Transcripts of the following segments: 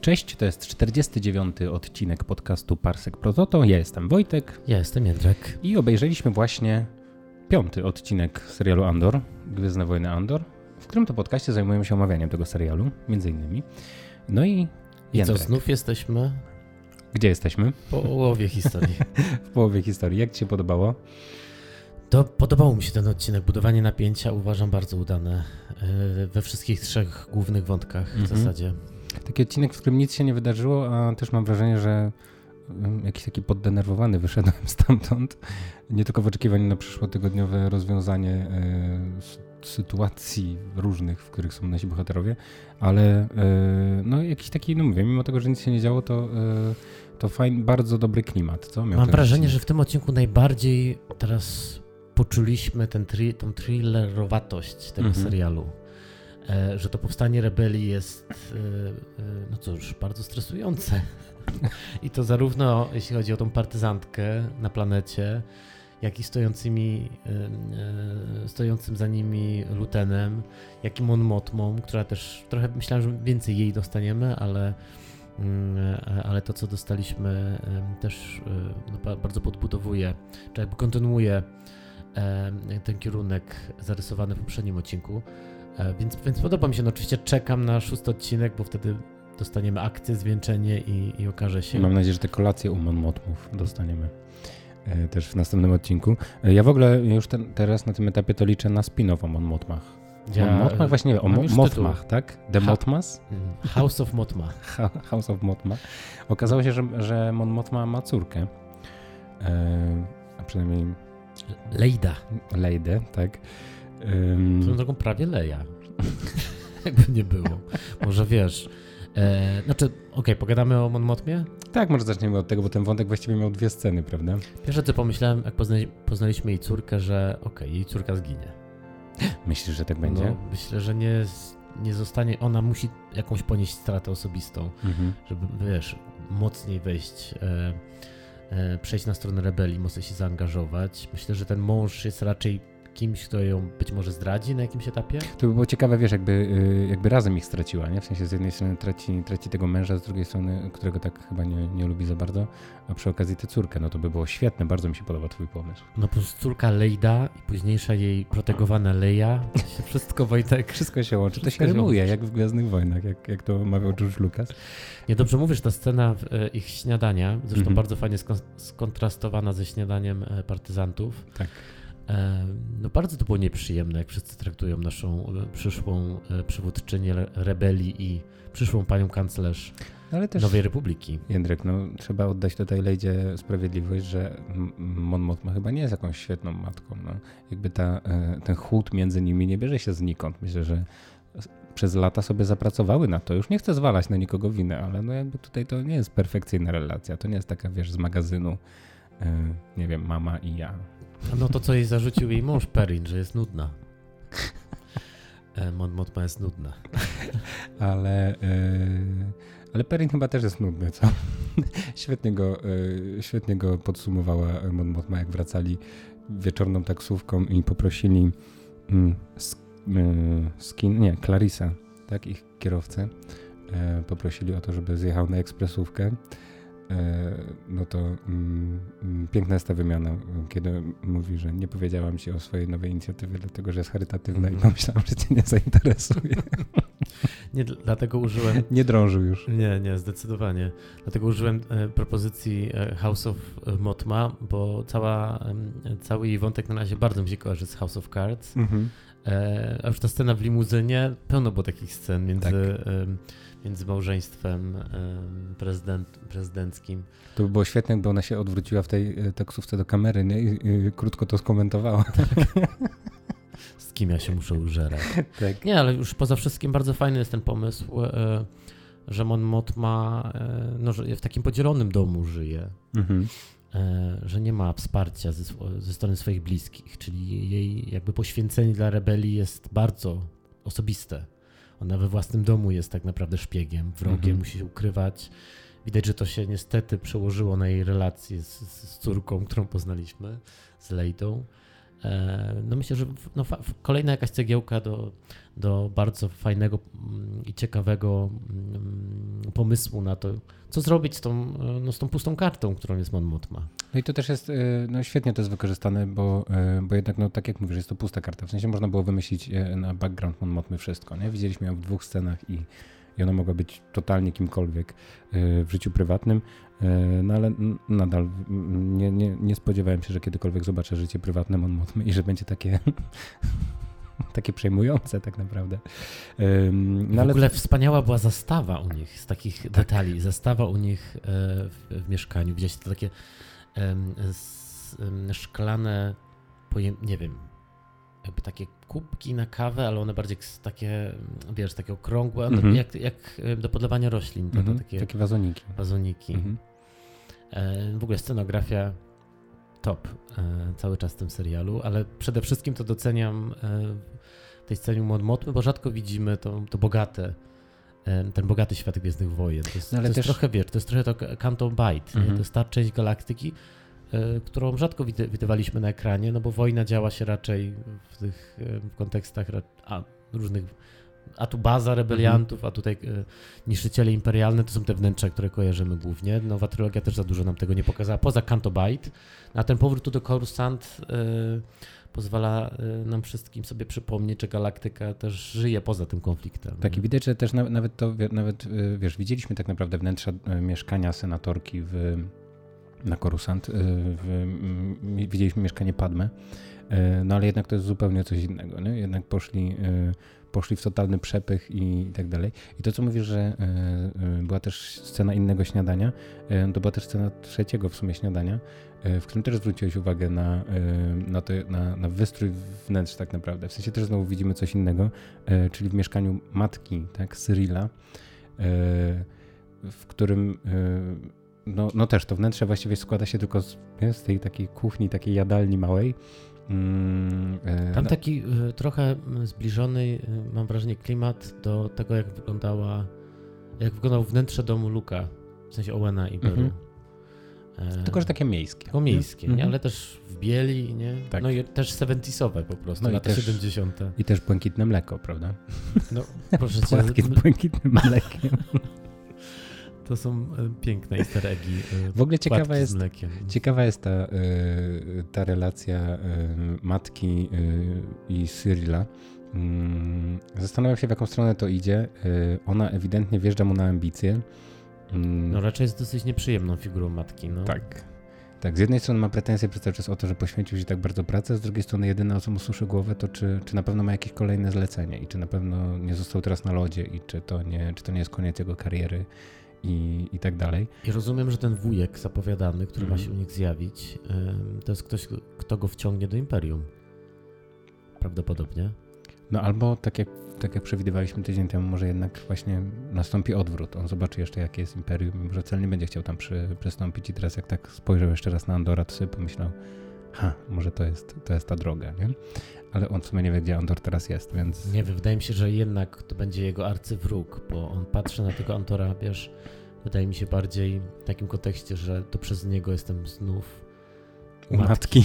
Cześć, to jest 49. odcinek podcastu Parsek Prototo. Ja jestem Wojtek. Ja jestem Jędrek. I obejrzeliśmy właśnie piąty odcinek serialu Andor, Gwiezdne Wojny Andor, w którym to podcaście zajmujemy się omawianiem tego serialu, między innymi. No i I co, znów jesteśmy? Gdzie jesteśmy? W połowie historii. w połowie historii. Jak Ci się podobało? To podobał mi się ten odcinek. Budowanie napięcia uważam bardzo udane e, we wszystkich trzech głównych wątkach w mhm. zasadzie. Taki odcinek, w którym nic się nie wydarzyło, a też mam wrażenie, że jakiś taki poddenerwowany wyszedłem stamtąd. Nie tylko w oczekiwaniu na przyszłotygodniowe rozwiązanie e, sytuacji różnych, w których są nasi bohaterowie, ale e, no jakiś taki, no mówię, mimo tego, że nic się nie działo, to, e, to fajny, bardzo dobry klimat. Co? Miał mam wrażenie, odcinek. że w tym odcinku najbardziej teraz poczuliśmy ten tri, tą thrillerowatość tego mhm. serialu. E, że to powstanie rebelii jest, e, e, no cóż, bardzo stresujące. I to zarówno jeśli chodzi o tą partyzantkę na planecie, jak i stojącymi, stojącym za nimi lutenem, jak i Mon Motmą, która też trochę myślałem, że więcej jej dostaniemy, ale, mm, ale to, co dostaliśmy, też no, bardzo podbudowuje, czy jakby kontynuuje ten kierunek zarysowany w poprzednim odcinku. E, więc, więc podoba mi się. No, oczywiście czekam na szósty odcinek, bo wtedy dostaniemy akcję, zwieńczenie i, i okaże się. Mam nadzieję, że te kolacje u Monmotmów dostaniemy e, też w następnym odcinku. E, ja w ogóle już ten, teraz na tym etapie to liczę na spin-off o Monmotmach. Ja, Monmotmach? Właśnie nie, o Mothmach, tak? The ha Mothmas? Mm, House of Mothma. House of Mothma. Okazało się, że, że Mon Mothma ma córkę. E, a przynajmniej... Lejda. Lejdę, tak. Um... Swoją drogą prawie Leja. Jakby nie było. Może wiesz. E, znaczy, okej, okay, pogadamy o Mon Mothmie? Tak, może zaczniemy od tego, bo ten wątek właściwie miał dwie sceny, prawda? Pierwsze co pomyślałem, jak poznali, poznaliśmy jej córkę, że okej, okay, jej córka zginie. Myślisz, że tak będzie? No, myślę, że nie, nie zostanie, ona musi jakąś ponieść stratę osobistą, mhm. żeby, wiesz, mocniej wejść, e, e, przejść na stronę rebelii, mocno się zaangażować. Myślę, że ten mąż jest raczej kimś, kto ją być może zdradzi na jakimś etapie? To by było ciekawe, wiesz, jakby, y, jakby razem ich straciła, nie? W sensie z jednej strony traci, traci tego męża, z drugiej strony, którego tak chyba nie, nie lubi za bardzo, a przy okazji tę córkę, no to by było świetne, bardzo mi się podoba twój pomysł. No plus córka Lejda i późniejsza jej protegowana Leia, wszystko Wojtek. Wszystko się łączy, to się rymuje, jak w Gwiazdnych Wojnach, jak, jak to mawiał George Lucas. Nie, dobrze mówisz, ta scena e, ich śniadania, zresztą mm -hmm. bardzo fajnie skontrastowana ze śniadaniem e, partyzantów. Tak no bardzo to było nieprzyjemne, jak wszyscy traktują naszą e, przyszłą e, przywódczynię rebelii i przyszłą panią kanclerz Ale też, Nowej Republiki. Jędrek, no trzeba oddać tutaj Lejdzie sprawiedliwość, że Mon Mothma chyba nie jest jakąś świetną matką. No. Jakby ta, e, ten chłód między nimi nie bierze się znikąd. Myślę, że przez lata sobie zapracowały na to. Już nie chcę zwalać na nikogo winę, ale no jakby tutaj to nie jest perfekcyjna relacja. To nie jest taka, wiesz, z magazynu, nie wiem, mama i ja. No to co jej zarzucił jej mąż Perin, że jest nudna. E, Mon jest nudna. ale, e, ale Perin chyba też jest nudny, co? świetnie, go, e, świetnie go podsumowała Mon jak wracali wieczorną taksówką i poprosili mm, skin, nie, Clarissa, tak, ich kierowcę, poprosili o to, żeby zjechał na ekspresówkę no to mm, mm, piękna jest ta wymiana, kiedy mówi, że nie powiedziałam ci o swojej nowej inicjatywie, dlatego że jest charytatywna i mhm. pomyślałam, że cię nie zainteresuje. Nie, dlatego użyłem... Nie drążył już. Nie, nie, zdecydowanie. Dlatego użyłem e, propozycji e, House of Motma, bo cała, cały jej wątek na razie bardzo mi się kojarzy z House of Cards. Mhm. E, a już ta scena w limuzynie, pełno było takich scen między... Tak między małżeństwem prezydent, prezydenckim. To by było świetne, gdyby ona się odwróciła w tej e, taksówce do kamery nie? I, krótko to skomentowała. Z kim ja się muszę użerać. tak. Nie, ale już poza wszystkim bardzo fajny jest ten pomysł, e, że Mon Mot ma, e, no, że w takim podzielonym domu żyje. Mhm. Że nie ma wsparcia ze, ze strony swoich bliskich, czyli jej jakby poświęcenie dla rebelii jest bardzo osobiste. Ona we własnym domu jest tak naprawdę szpiegiem, wrogiem, mhm. musi się ukrywać. Widać, że to się niestety przełożyło na jej relację z, z córką, którą poznaliśmy, z Lejdą. E, no myślę, że no, kolejna jakaś cegiełka do, do bardzo fajnego mm, i ciekawego mm, pomysłu na to, co zrobić z tą, no, z tą pustą kartą, którą jest Mon Mothma. No i to też jest, no świetnie to jest wykorzystane, bo, bo jednak, no tak jak mówisz, jest to pusta karta. W sensie można było wymyślić na background Mon Mothmy wszystko, nie? Widzieliśmy ją w dwóch scenach i, i ona mogła być totalnie kimkolwiek w życiu prywatnym, no ale nadal nie, nie, nie spodziewałem się, że kiedykolwiek zobaczę życie prywatne Mon Mothmy i że będzie takie takie przejmujące tak naprawdę. No, w ogóle wspaniała była zastawa u nich z takich tak. detali. Zastawa u nich e, w, w mieszkaniu. Widziałeś to takie szklane, nie wiem, jakby takie kubki na kawę, ale one bardziej takie, wiesz, takie okrągłe, mhm. jak, jak do podlewania roślin. To, mhm. takie, takie wazoniki. Wazoniki. Mhm. E, w ogóle scenografia top e, cały czas w tym serialu, ale przede wszystkim to doceniam w tej scenie Modmotmy, bo rzadko widzimy to, to bogate e, ten bogaty świat Gwiezdnych Wojen. To jest, no, to jest też... trochę, wiesz, to jest trochę to Canton Bight, mhm. to jest ta część galaktyki, e, którą rzadko widywaliśmy na ekranie, no bo wojna działa się raczej w tych w kontekstach a, różnych a tu baza rebeliantów, a tutaj e, niszczyciele imperialne to są te wnętrza, które kojarzymy głównie. Nowa trylogia też za dużo nam tego nie pokazała, poza Canto Bight. A ten powrót tu do Coruscant e, pozwala e, nam wszystkim sobie przypomnieć, że galaktyka też żyje poza tym konfliktem. Tak, i widać, że też nawet to, nawet wiesz, widzieliśmy tak naprawdę wnętrza mieszkania senatorki w, na Coruscant, w, widzieliśmy mieszkanie Padme, no ale jednak to jest zupełnie coś innego, nie? Jednak poszli poszli w totalny przepych i, tak dalej. I to, co mówisz, że była też scena innego śniadania, to była też scena trzeciego w sumie śniadania, w którym też zwróciłeś uwagę na, na, to, na, na wystrój wnętrz tak naprawdę. W sensie też znowu widzimy coś innego, czyli w mieszkaniu matki, tak, Cyrilla, w którym no, no też to wnętrze właściwie składa się tylko z, z tej takiej kuchni, takiej jadalni małej, Mm, e, Tam no. taki e, trochę zbliżony, e, mam wrażenie, klimat do tego, jak wyglądała, jak wyglądał wnętrze domu Luka, w sensie Owena i Beru. Mhm. Tylko, że takie miejskie. O miejskie, nie? Mhm. ale też w bieli, nie? Tak. No i też 70 po prostu, no lata i też, 70. I też błękitne mleko, prawda? No, proszę cię. z błękitnym mlekiem. To są e, piękne easter eggi. E, w ogóle ciekawa jest, ciekawa jest ta, e, ta relacja matki i Cyrilla. Mm, zastanawiam się, w jaką stronę to idzie. Ona ewidentnie wjeżdża mu na ambicje. Mm. No raczej jest dosyć nieprzyjemną figurą matki. No. Tak. Tak, z jednej strony ma pretensje przez cały czas o to, że poświęcił się tak bardzo pracę, z drugiej strony jedyne o co mu suszy głowę to czy, czy na pewno ma jakieś kolejne zlecenie i czy na pewno nie został teraz na lodzie i czy to nie, czy to nie jest koniec jego kariery i, i tak dalej. I rozumiem, że ten wujek zapowiadany, który mm. ma się u nich zjawić, to jest ktoś, kto go wciągnie do Imperium. Prawdopodobnie. No albo tak jak, tak jak przewidywaliśmy tydzień temu, może jednak właśnie nastąpi odwrót. On zobaczy jeszcze, jakie jest Imperium i może celnie będzie chciał tam przy, przystąpić i teraz jak tak spojrzał jeszcze raz na Andora, to sobie pomyślał, ha, może to jest, to jest ta droga, nie? Ale on w sumie nie wie, gdzie Andor teraz jest, więc... Nie wiem, wydaje mi się, że jednak to będzie jego arcywróg, bo on patrzy na tego Antora, wiesz, wydaje mi się bardziej w takim kontekście, że to przez niego jestem znów u matki.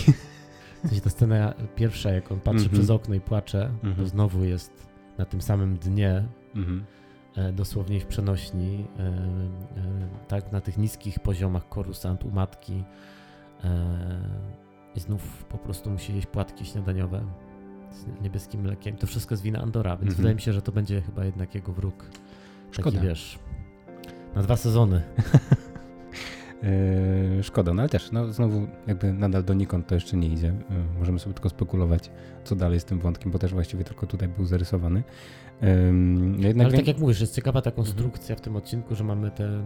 W sensie ta scena pierwsza, jak on patrzy mm -hmm. przez okno i płacze, mm -hmm. to mhm. znowu jest na tym samym dnie, mm -hmm. dosłownie w przenośni, e, e, tak, na tych niskich poziomach korusant u matki i znów po prostu musi jeść płatki śniadaniowe z niebieskim mlekiem. To wszystko jest wina Andora, więc mhm. wydaje mi się, że to będzie chyba jednak jego wróg. Szkoda. Taki, wiesz, na dwa sezony. Yy, szkoda, no ale też, no znowu jakby nadal donikąd to jeszcze nie idzie. Yy, możemy sobie tylko spekulować, co dalej z tym wątkiem, bo też właściwie tylko tutaj był zarysowany. Yy, jednak ale tak jak mówisz, jest ciekawa ta konstrukcja w tym odcinku, że mamy te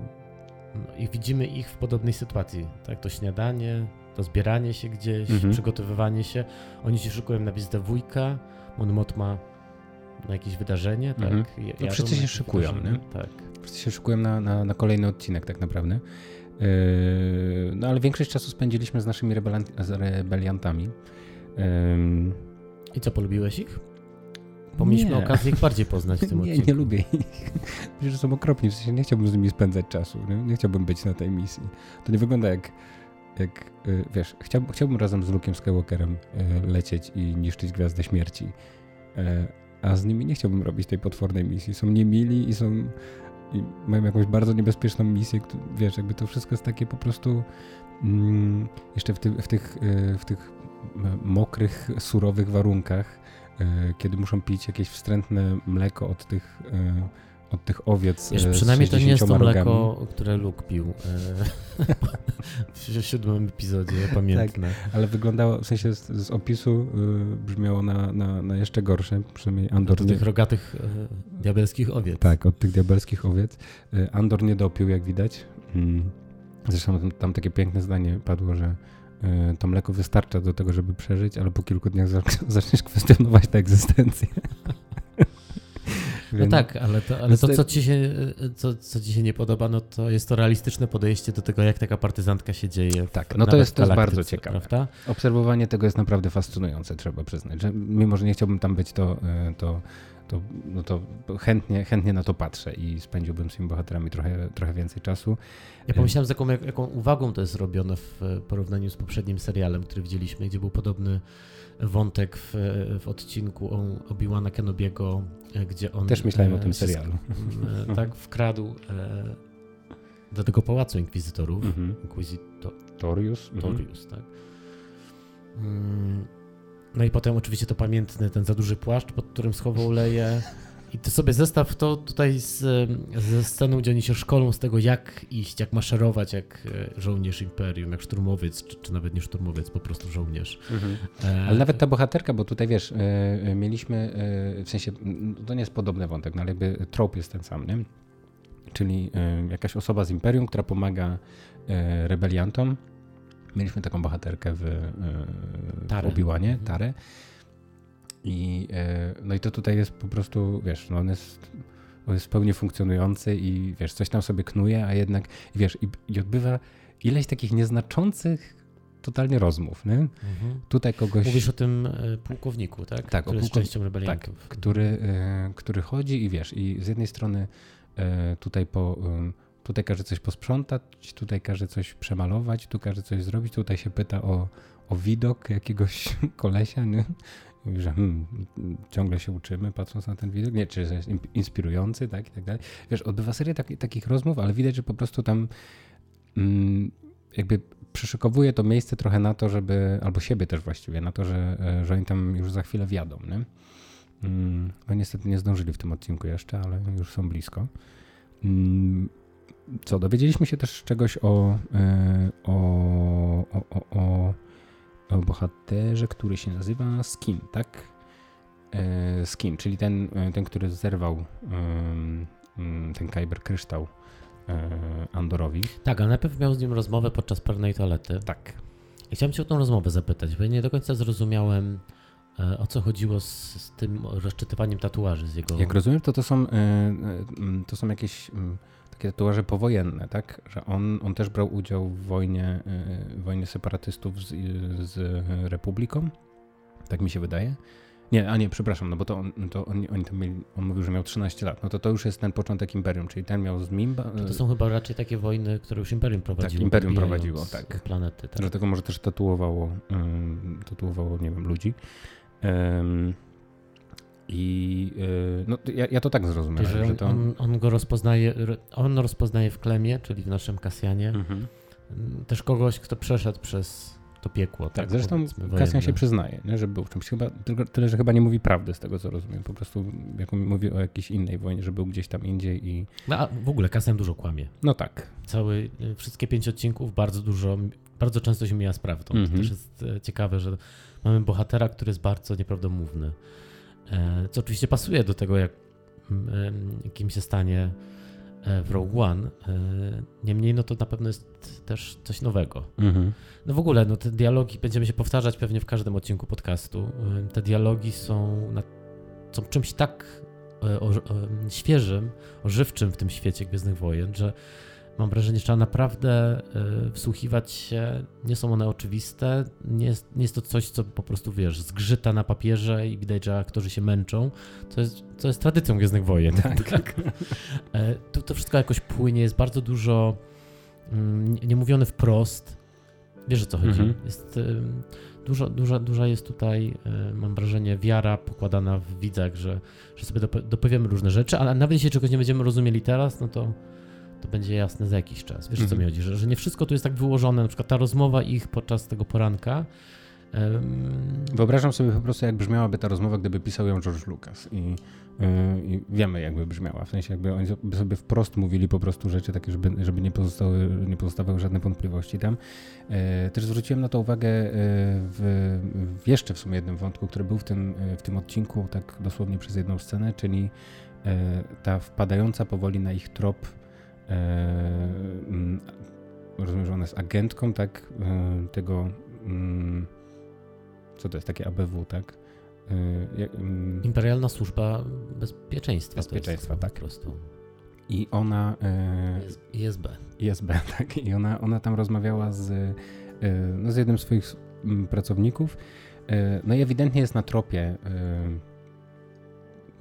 no, i widzimy ich w podobnej sytuacji, tak? To śniadanie, to zbieranie się gdzieś, mhm. przygotowywanie się. Oni się szykują na wizytę wujka, on Mot ma na jakieś wydarzenie, tak? Mhm. no wszyscy się szykują, nie? Tak. Wszyscy się szykują na, na, na kolejny odcinek tak naprawdę. Yy, no ale większość czasu spędziliśmy z naszymi z rebeliantami. Yy, I co, polubiłeś ich? Bo mieliśmy nie. okazję ich bardziej poznać w tym nie, odcinku. Nie lubię ich. Myślę, że są okropni, w sensie nie chciałbym z nimi spędzać czasu. Nie, nie chciałbym być na tej misji. To nie wygląda jak, jak yy, wiesz, chciałbym, chciałbym razem z Luke'em Skywalkerem yy, lecieć i niszczyć Gwiazdę Śmierci. Yy, a z nimi nie chciałbym robić tej potwornej misji. Są niemili i są i mają jakąś bardzo niebezpieczną misję, wiesz, jakby to wszystko jest takie po prostu mm, jeszcze w, ty, w, tych, w tych mokrych, surowych warunkach, kiedy muszą pić jakieś wstrętne mleko od tych od tych owiec. Wiesz, przynajmniej to nie jest to mleko, które Luke pił w siódmym epizodzie, pamiętne. Tak, ale wyglądało, w sensie z, z opisu brzmiało na, na, na, jeszcze gorsze, przynajmniej Andor. Od tych rogatych diabelskich owiec. Tak, od tych diabelskich owiec. Andor nie dopił, jak widać. Mm. Zresztą tam, tam takie piękne zdanie padło, że to mleko wystarcza do tego, żeby przeżyć, ale po kilku dniach zaczniesz kwestionować tę egzystencję. No tak, ale to, ale to co, ci się, co, co ci się nie podoba, no to jest to realistyczne podejście do tego, jak taka partyzantka się dzieje. Tak, no to jest, to jest bardzo ciekawe. Prawda? Obserwowanie tego jest naprawdę fascynujące, trzeba przyznać. Że mimo, że nie chciałbym tam być, to, e, to, to, no to chętnie, chętnie na to patrzę i spędziłbym z tymi bohaterami trochę, trochę więcej czasu. Ja pomyślałem, z jaką, jaką uwagą to jest robione w porównaniu z poprzednim serialem, który widzieliśmy, gdzie był podobny wątek w, w odcinku Obi-Wana Kenobiego, e, gdzie on... Też myślałem e, o tym serialu. E, tak, wkradł e, do tego pałacu inkwizytorów. Mhm. Torius. Mhm. Torius, tak. Mm, no i potem oczywiście to pamiętny ten za duży płaszcz, pod którym schował leje. I ty sobie zestaw to tutaj z, ze sceną, gdzie oni się szkolą z tego, jak iść, jak maszerować, jak e, żołnierz imperium, jak szturmowiec, czy, czy nawet nie szturmowiec, po prostu żołnierz. Mhm. E... Ale nawet ta bohaterka, bo tutaj wiesz, e, mieliśmy, e, w sensie, to nie jest podobny wątek, no ale jakby trop jest ten sam, nie? Czyli e, jakaś osoba z imperium, która pomaga e, rebeliantom. Mieliśmy taką bohaterkę w, w Obi-Wanie, mhm. I, e, no i to tutaj jest po prostu, wiesz, no on jest, on jest pełnie funkcjonujący i wiesz, coś tam sobie knuje, a jednak, wiesz, i, i odbywa ileś takich nieznaczących totalnie rozmów, nie? Mhm. Tutaj kogoś... Mówisz o tym e, pułkowniku, tak? Tak, który o pułkow... częścią rebeliantów. Tak, który, e, który chodzi i wiesz, i z jednej strony tutaj po... Tutaj każe coś posprzątać, tutaj każe coś przemalować, tu każe coś zrobić, tutaj się pyta o, o widok jakiegoś kolesia, nie? Że hmm, ciągle się uczymy, patrząc na ten widok, nie, czy jest inspirujący, tak, i tak dalej. Wiesz, odbywa serię tak, takich rozmów, ale widać, że po prostu tam mm, jakby przyszykowuje to miejsce trochę na to, żeby, albo siebie też właściwie, na to, że, e, że oni tam już za chwilę wjadą, nie? Mm, no niestety nie zdążyli w tym odcinku jeszcze, ale już są blisko. Mm, co, dowiedzieliśmy się też czegoś o, e, o, o, o, o o bohaterze, który się nazywa Skin, tak? E, Skin, czyli ten, e, ten który zerwał ten Kyber kryształ e, Andorowi. Tak, ale najpierw miał z nim rozmowę podczas pewnej toalety. Tak. I chciałem cię o tą rozmowę zapytać, bo ja nie do końca zrozumiałem, o co chodziło z, z tym rozczytywaniem tatuaży z jego... Jak rozumiem, to to są, to są jakieś takie tatuaże powojenne, tak? Że on, on też brał udział w wojnie, w wojnie separatystów z, z Republiką. Tak mi się wydaje. Nie, a nie, przepraszam, no bo to, on, to oni, oni tam mieli, on mówił, że miał 13 lat. No to to już jest ten początek Imperium, czyli ten miał z Mimba. To, to są chyba raczej takie wojny, które już Imperium prowadziło. Tak, Imperium prowadziło, tak. Planety. Tak. Dlatego może też tatuowało, um, tatuowało, nie wiem, ludzi. Um, i yy, no, ja, ja, to tak zrozumiałem. Że, on, że to... on, on, go rozpoznaje, on rozpoznaje w Klemie, czyli w naszym Kasjanie, mhm. Też kogoś, kto przeszedł przez to piekło. Tak, tak zresztą Kasjan się przyznaje, nie, że był czymś chyba, tylko tyle, że chyba nie mówi prawdy z tego, co rozumiem. Po prostu jak mówi o jakiejś innej wojnie, że był gdzieś tam indziej i... No, a w ogóle Kasjan dużo kłamie. No tak. Cały, y, wszystkie pięć odcinków bardzo dużo, bardzo często się mija z prawdą. Mhm. To też jest e, ciekawe, że mamy bohatera, który jest bardzo nieprawdomówny. E, co oczywiście pasuje do tego, jak, kim się stanie e, w Rogue One. E, niemniej, no to na pewno jest też coś nowego. Mhm. No w ogóle, no te dialogi, będziemy się powtarzać pewnie w każdym odcinku podcastu. Te dialogi są, na, są czymś tak o, o, świeżym, ożywczym w tym świecie Gwiezdnych Wojen, że Mam wrażenie, że trzeba naprawdę y, wsłuchiwać się. Nie są one oczywiste. Nie jest, nie jest to coś, co po prostu wiesz, zgrzyta na papierze i widać, że aktorzy się męczą. To jest, to jest tradycją Gwiezdnych Wojen. Tak. tak. E, to, to wszystko jakoś płynie. Jest bardzo dużo mm, nie mówione wprost. Wiesz o co chodzi? Mhm. Jest y, dużo, duża, duża jest tutaj, y, mam wrażenie, wiara pokładana w widzach, że, że sobie dop- dopowiemy różne rzeczy, ale nawet jeśli czegoś nie będziemy rozumieli teraz, no to, to będzie jasne za jakiś czas. Wiesz o co Mhm. mi chodzi? Że, że nie wszystko tu jest tak wyłożone, na przykład ta rozmowa ich podczas tego poranka. ym, Wyobrażam sobie po prostu, jak brzmiałaby ta rozmowa, gdyby pisał ją George Lucas. I, yy, i wiemy, jakby brzmiała. W sensie, jakby oni sobie wprost mówili po prostu rzeczy takie, żeby, żeby nie, pozostały, nie pozostawały żadne wątpliwości tam. Yy, też zwróciłem na to uwagę yy, w, w jeszcze w sumie jednym wątku, który był w tym, yy, w tym odcinku, tak dosłownie przez jedną scenę, czyli ta wpadająca powoli na ich trop mm, rozumiem, że ona jest agentką, tak, yy, tego mm, co to jest takie ABW, tak? Jak, mm, Imperialna Służba Bezpieczeństwa. Bezpieczeństwa, tak. Po prostu. I ona, yy, ISB. ISB, tak, i ona, ona tam rozmawiała z, yy, no, z jednym z swoich mm, pracowników, yy, no i ewidentnie jest na tropie yy,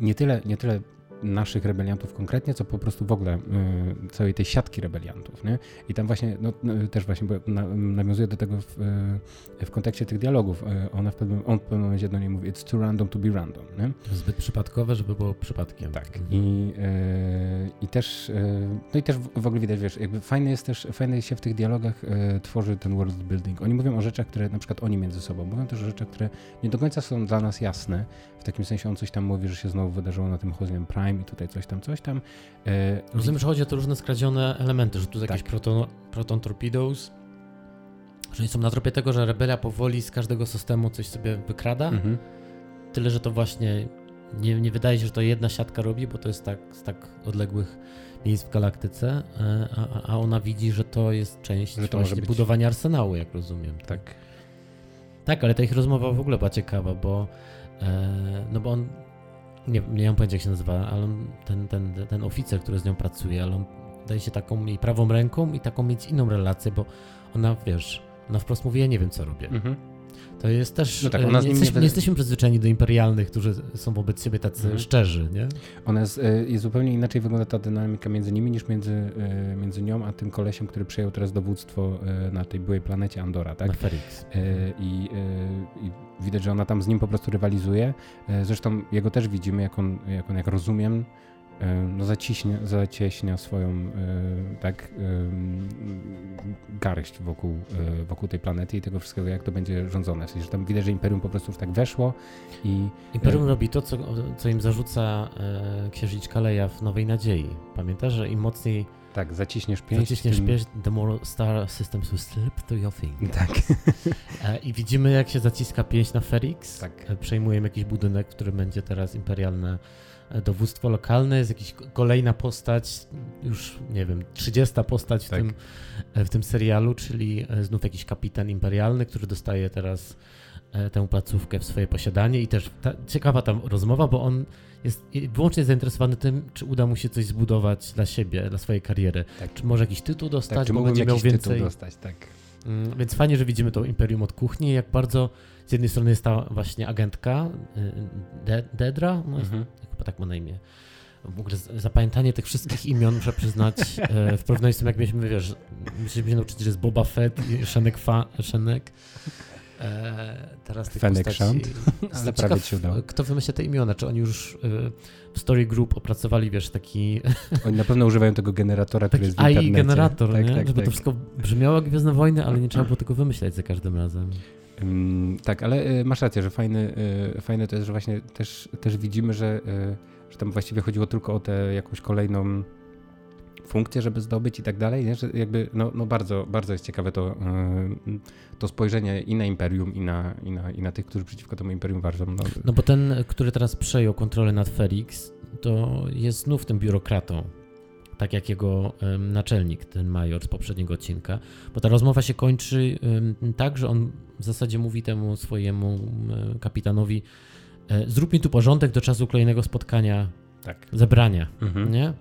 nie tyle, nie tyle naszych rebeliantów konkretnie, co po prostu w ogóle y, całej tej siatki rebeliantów, nie? I tam właśnie, no, no, też właśnie, na, nawiązuje do tego w, y, w kontekście tych dialogów. Y, ona w pewnym, on w pewnym momencie do niej mówi, it's too random to be random, nie? Zbyt przypadkowe, żeby było przypadkiem. Tak. Mhm. I, y, I też, y, no i też w, ogóle widać, wiesz, jakby fajne jest też, fajne się w tych dialogach y, tworzy ten world building. Oni mówią o rzeczach, które na przykład oni między sobą, mówią też o rzeczach, które nie do końca są dla nas jasne. W takim sensie on coś tam mówi, że się znowu wydarzyło na tym Hosnian Prime i tutaj coś tam, coś tam. Y, Rozumiem, że chodzi o te różne skradzione elementy, że tu jakieś Tak. proton, proton torpedoes, że oni są na tropie tego, że rebelia powoli z każdego systemu coś sobie wykrada, Mhm. tyle, że to właśnie nie, nie wydaje się, że to jedna siatka robi, bo to jest tak z tak odległych miejsc w galaktyce, e, a, a- ona widzi, że to jest część Że to właśnie być- budowania arsenału, jak rozumiem. Tak. Tak, ale ta ich rozmowa w ogóle była ciekawa, bo e, no bo on nie, nie mam pojęcia jak się nazywa, ale ten, ten, ten oficer, który z nią pracuje, ale on daje się taką jej prawą ręką i taką mieć inną relację, bo ona, wiesz, ona wprost mówi, ja nie wiem co robię. Mhm. To jest też, No tak, e, nie, jesteśmy, nie jesteśmy przyzwyczajeni do imperialnych, którzy są wobec siebie tacy Mhm. szczerzy, nie? Ona jest, y, i zupełnie inaczej wygląda ta dynamika między nimi niż między, y, między nią a tym kolesiem, który przejął teraz dowództwo na tej byłej planecie Andora, tak? Na Ferix. Y, I, I widać, że ona tam z nim po prostu rywalizuje. Zresztą jego też widzimy, jak on, jak, on, jak rozumiem, no zacieśnia, zacieśnia swoją y, tak garść wokół, y, wokół tej planety i tego wszystkiego, jak to będzie rządzone. W sensie, że tam widać, że Imperium po prostu już tak weszło i Imperium E. robi to, co, co im zarzuca e, księżniczka Leia w Nowej Nadziei. Pamiętasz, że im mocniej tak, zaciśniesz pięść. zaciśniesz tym- pięść, the more star systems will slip through your finger. Tak, E, I widzimy, jak się zaciska pięść na Ferix. Tak. E, Przejmujemy jakiś budynek, w którym będzie teraz imperialne e, dowództwo lokalne. Jest jakaś kolejna postać, już nie wiem, 30 postać w, Tak. tym, e, w tym serialu, czyli e, znów jakiś kapitan imperialny, który dostaje teraz e, tę placówkę w swoje posiadanie. I też ta, ciekawa tam rozmowa, bo on jest wyłącznie zainteresowany tym, czy uda mu się coś zbudować dla siebie, dla swojej kariery. Tak. Czy może jakiś tytuł dostać, tak, czy bo będzie miał więcej. dostać, tak. Mm, Więc fajnie, że widzimy to Imperium od kuchni, jak bardzo z jednej strony jest ta właśnie agentka y, De Dedra, no jest, Mhm. chyba tak ma na imię. W ogóle zapamiętanie tych wszystkich imion, muszę przyznać, e, w porównaniu z tym, jak mieliśmy, wiesz, musieliśmy się nauczyć, że jest Boba Fett i Szenek Fa, Szenek. E, teraz tych Fennec postaci... Ci się udało. Kto wymyśla te imiona? Czy oni już y, w Story Group opracowali, wiesz, taki, Oni na pewno używają tego generatora, który jest w internecie. AI generator, tak, nie? Tak, Żeby tak. to wszystko brzmiało jak Gwiezdne Wojny, ale nie trzeba było tego wymyślać za każdym razem. Tak, ale y, masz rację, że fajny, y, fajne to jest, że właśnie też, też widzimy, że, y, że tam właściwie chodziło tylko o tę jakąś kolejną funkcję, żeby zdobyć i tak dalej, że jakby no, no bardzo, bardzo jest ciekawe to, to spojrzenie i na Imperium, i na, i, na, i na tych, którzy przeciwko temu Imperium walczą. No, No bo ten, który teraz przejął kontrolę nad Felix, to jest znów tym biurokratą. Tak jak jego naczelnik, ten major z poprzedniego odcinka. Bo ta rozmowa się kończy tak, że on w zasadzie mówi temu swojemu em, kapitanowi e, zrób mi tu porządek do czasu kolejnego spotkania, tak. zebrania, Mhm. nie?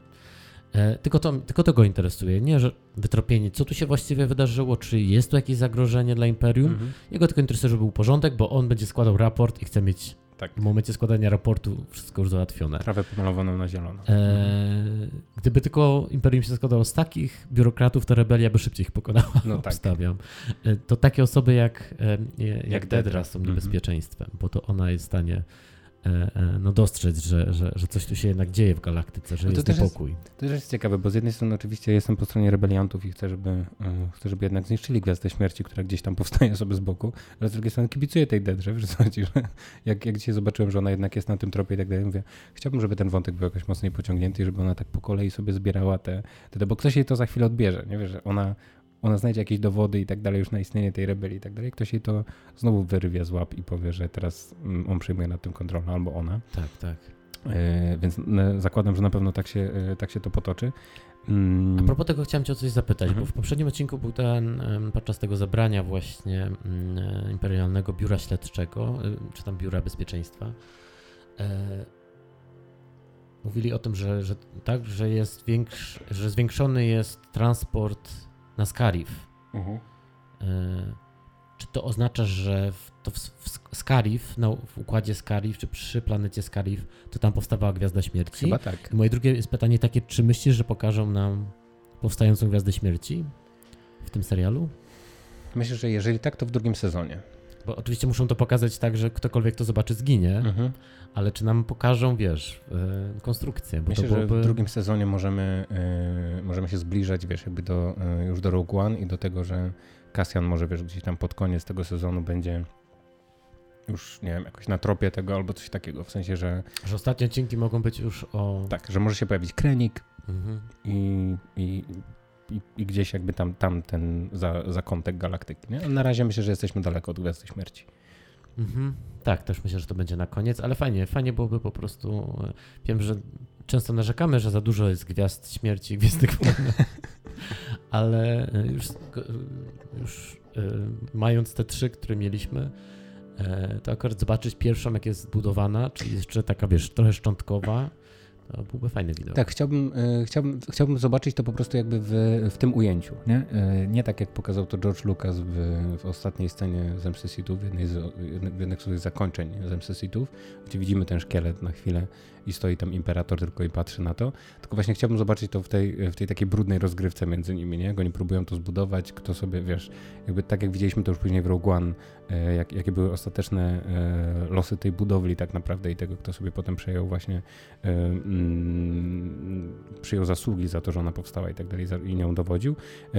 E, Tylko to, tylko to go interesuje, nie, że wytropienie, co tu się właściwie wydarzyło, czy jest tu jakieś zagrożenie dla Imperium. Mhm. Jego tylko interesuje, żeby był porządek, bo on będzie składał raport i chce mieć Tak. w momencie składania raportu wszystko już załatwione. Trawę pomalowaną na zielono. E, Gdyby tylko Imperium się składało z takich biurokratów, to rebelia by szybciej ich pokonała, No tak. obstawiam. E, To takie osoby jak, e, jak, Jak Dedra są Mhm. niebezpieczeństwem, bo to ona jest w stanie no, dostrzec, że, że, że coś tu się jednak dzieje w galaktyce, że No to jest niepokój. To też jest ciekawe, bo z jednej strony oczywiście jestem po stronie rebeliantów i chcę, żeby, e, chcę, żeby jednak zniszczyli Gwiazdę Śmierci, która gdzieś tam powstaje sobie z boku, ale z drugiej strony kibicuję tej Dedrze, wiesz co chodzi, że jak, jak dzisiaj zobaczyłem, że ona jednak jest na tym tropie i tak dalej, mówię, chciałbym, żeby ten wątek był jakoś mocniej pociągnięty i żeby ona tak po kolei sobie zbierała te, te, te bo ktoś jej to za chwilę odbierze, nie wiesz, że ona, ona znajdzie jakieś dowody i tak dalej już na istnienie tej rebelii i tak dalej, ktoś jej to znowu wyrwie z łap i powie, że teraz mm, on przejmuje nad tym kontrolę albo ona. Tak, tak. E, więc zakładam, że na pewno tak się, e, tak się to potoczy. Mm, A propos tego chciałem cię o coś zapytać, Mhm. bo w poprzednim odcinku był ten, podczas tego zebrania właśnie mm, Imperialnego Biura Śledczego, e, czy tam Biura Bezpieczeństwa, e, mówili o tym, że, że tak, że jest większy, że zwiększony jest transport na Scarif. Mhm. E, Czy to oznacza, że w, to w, w Scarif, no, w układzie Scarif, czy przy planecie Scarif, to tam powstawała Gwiazda Śmierci? Chyba tak. I moje drugie jest pytanie takie, czy myślisz, że pokażą nam powstającą Gwiazdę Śmierci w tym serialu? Myślę, że jeżeli tak, to w drugim sezonie. Bo oczywiście muszą to pokazać tak, że ktokolwiek to zobaczy zginie, Mhm. ale czy nam pokażą, wiesz, e, konstrukcję? Bo Myślę, to że byłoby... w drugim sezonie możemy, e, możemy się zbliżać, wiesz, jakby do, e, już do Rogue One i do tego, że Cassian może, wiesz, gdzieś tam pod koniec tego sezonu będzie już, nie wiem, jakoś na tropie tego albo coś takiego, w sensie, że Że ostatnie odcinki mogą być już o... tak, że może się pojawić Krenik Mhm. i, i, i, i gdzieś jakby tam, tam ten za, zakątek galaktyki, nie? Na razie myślę, że jesteśmy daleko od Gwiazdy Śmierci. Mhm. Tak, też myślę, że to będzie na koniec, ale fajnie, fajnie byłoby po prostu. e, Wiem, że często narzekamy, że za dużo jest gwiazd śmierci i gwiezdnych wojen, ale e, już, go- już e, mając te trzy, które mieliśmy, e, to akurat zobaczyć pierwszą, jak jest zbudowana, czyli jeszcze taka, wiesz, trochę szczątkowa, to byłby fajny widok. Tak, chciałbym, e, chciałbym, chciałbym zobaczyć to po prostu jakby w, w tym ujęciu, nie? E, nie tak jak pokazał to George Lucas w, w ostatniej scenie Zemsty Sithów, w, jednej z, w jednych z zakończeń Zemsty Sithów, gdzie widzimy ten szkielet na chwilę i stoi tam Imperator tylko i patrzy na to, tylko właśnie chciałbym zobaczyć to w tej, w tej takiej brudnej rozgrywce między nimi, nie? Jak oni próbują to zbudować, kto sobie, wiesz, jakby tak jak widzieliśmy to już później w Rogue One, e, jak, jakie były ostateczne e, losy tej budowli tak naprawdę i tego, kto sobie potem przejął właśnie e, mm, przyjął zasługi za to, że ona powstała i tak dalej i nią dowodził,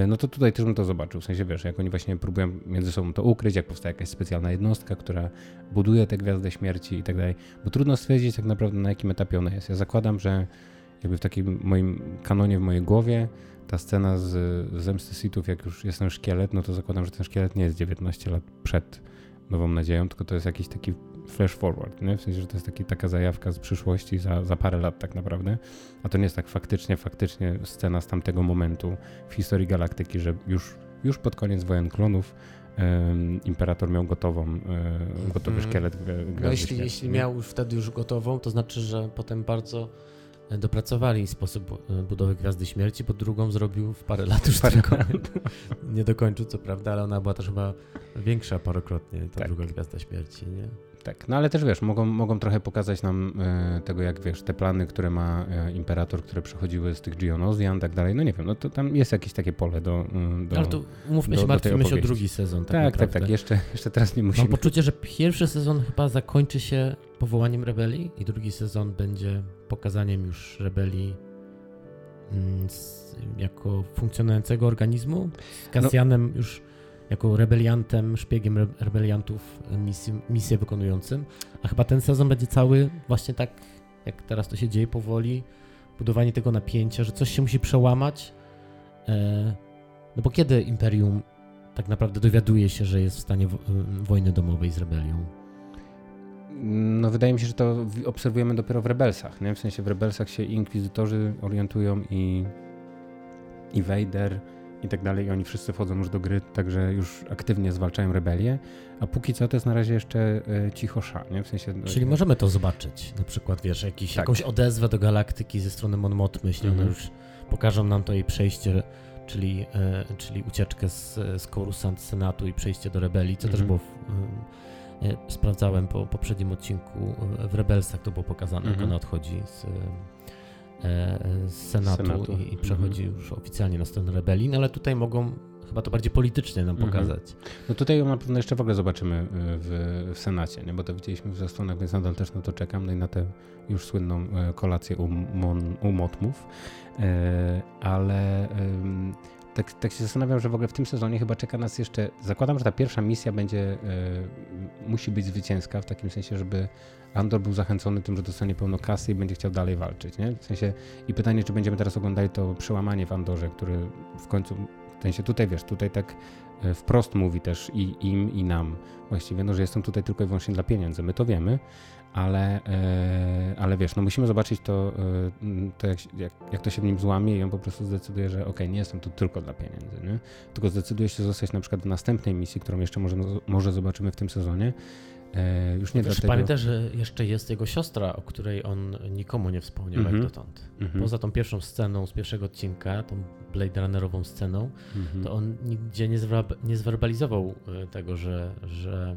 no to tutaj też bym to zobaczył. W sensie, wiesz, jak oni właśnie próbują między sobą to ukryć, jak powstaje jakaś specjalna jednostka, która buduje tę gwiazdę śmierci i tak dalej, bo trudno stwierdzić tak naprawdę na jakim etapie ona jest. Ja zakładam, że jakby w takim moim kanonie, w mojej głowie ta scena z, Zemsty Sithów, jak już jest ten szkielet, no to zakładam, że ten szkielet nie jest 19 lat przed Nową Nadzieją, tylko to jest jakiś taki flash forward, nie? w sensie, że to jest taki, taka zajawka z przyszłości za, za parę lat tak naprawdę, a to nie jest tak faktycznie, faktycznie scena z tamtego momentu w historii galaktyki, że już, już pod koniec wojen klonów Imperator miał gotową, e, gotowy Mhm. szkielet gwi- Gwiazdy No jeśli, Śmierci, jeśli miał już wtedy już gotową, to znaczy, że potem bardzo e, dopracowali sposób e, budowy Gwiazdy Śmierci, bo drugą zrobił w parę lat już Parę tylko. Nie dokończył, co prawda, ale ona była też chyba większa parokrotnie, ta Tak. druga Gwiazda Śmierci, nie? Tak, no ale też wiesz, mogą, mogą trochę pokazać nam e, tego, jak wiesz, te plany, które ma e, Imperator, które przechodziły z tych Geonosian i tak dalej, no nie wiem, no to tam jest jakieś takie pole do... mm, do ale tu umówmy do- się, martwimy się o drugi sezon. Tak, tak, tak, naprawdę. tak, jeszcze, jeszcze teraz nie Mam musimy. poczucie, że pierwszy sezon chyba zakończy się powołaniem rebelii i drugi sezon będzie pokazaniem już rebelii mm, z, jako funkcjonującego organizmu, z Kasjanem już jako rebeliantem, szpiegiem re- rebeliantów misję wykonującym. A chyba ten sezon będzie cały właśnie tak, jak teraz to się dzieje powoli, budowanie tego napięcia, że coś się musi przełamać. E, no bo kiedy Imperium tak naprawdę dowiaduje się, że jest w stanie wo- wojny domowej z rebelią? No wydaje mi się, że to obserwujemy dopiero w Rebelsach, nie? W sensie w Rebelsach się inkwizytorzy orientują i, i Vader i tak dalej i oni wszyscy wchodzą już do gry, także już aktywnie zwalczają rebelię, a póki co to jest na razie jeszcze e, cicho sza, nie? W sensie... no, Czyli możemy to zobaczyć, na przykład, wiesz, jakiś, Tak. jakąś odezwę do galaktyki ze strony Mon Mothmy, jeśli one Mhm. już pokażą nam to jej przejście, czyli, e, czyli ucieczkę z, z Coruscant Senatu i przejście do rebelii, co też Mhm. było, w, e, e, sprawdzałem po poprzednim odcinku e, w Rebelsach, to było pokazane, jak Mhm. ona odchodzi z, z Senatu, Senatu. I, i, przechodzi mhm. już oficjalnie na stronę rebelii, no ale tutaj mogą chyba to bardziej politycznie nam mhm. pokazać. No tutaj na pewno jeszcze w ogóle zobaczymy w, w Senacie, nie? bo to widzieliśmy w zastosowaniach, więc nadal też na to czekam, no i na tę już słynną kolację u, mon, u Motmów, ale tak, tak się zastanawiam, że w ogóle w tym sezonie chyba czeka nas jeszcze. Zakładam, że ta pierwsza misja będzie, y, musi być zwycięska, w takim sensie, żeby Andor był zachęcony tym, że dostanie pełno kasy i będzie chciał dalej walczyć. Nie? W sensie, I pytanie, czy będziemy teraz oglądali to przełamanie w Andorze, który w końcu, w sensie tutaj wiesz, tutaj tak e, wprost mówi też i im, i nam właściwie, no, że jestem tutaj tylko i wyłącznie dla pieniędzy. My to wiemy, ale, e, ale wiesz, no musimy zobaczyć to, e, to jak, jak, jak, to się w nim złamie i on po prostu zdecyduje, że ok, nie jestem tu tylko dla pieniędzy, nie? tylko zdecyduje się zostać na przykład do następnej misji, którą jeszcze może, może zobaczymy w tym sezonie. E, już nie Wiesz, dlatego... Pamiętaj, że jeszcze jest jego siostra, o której on nikomu nie wspomniał mm -hmm. jak dotąd. Mm -hmm. Poza tą pierwszą sceną z pierwszego odcinka, tą Blade Runnerową sceną, mm -hmm. to on nigdzie nie, nie zwerbalizował tego, że, że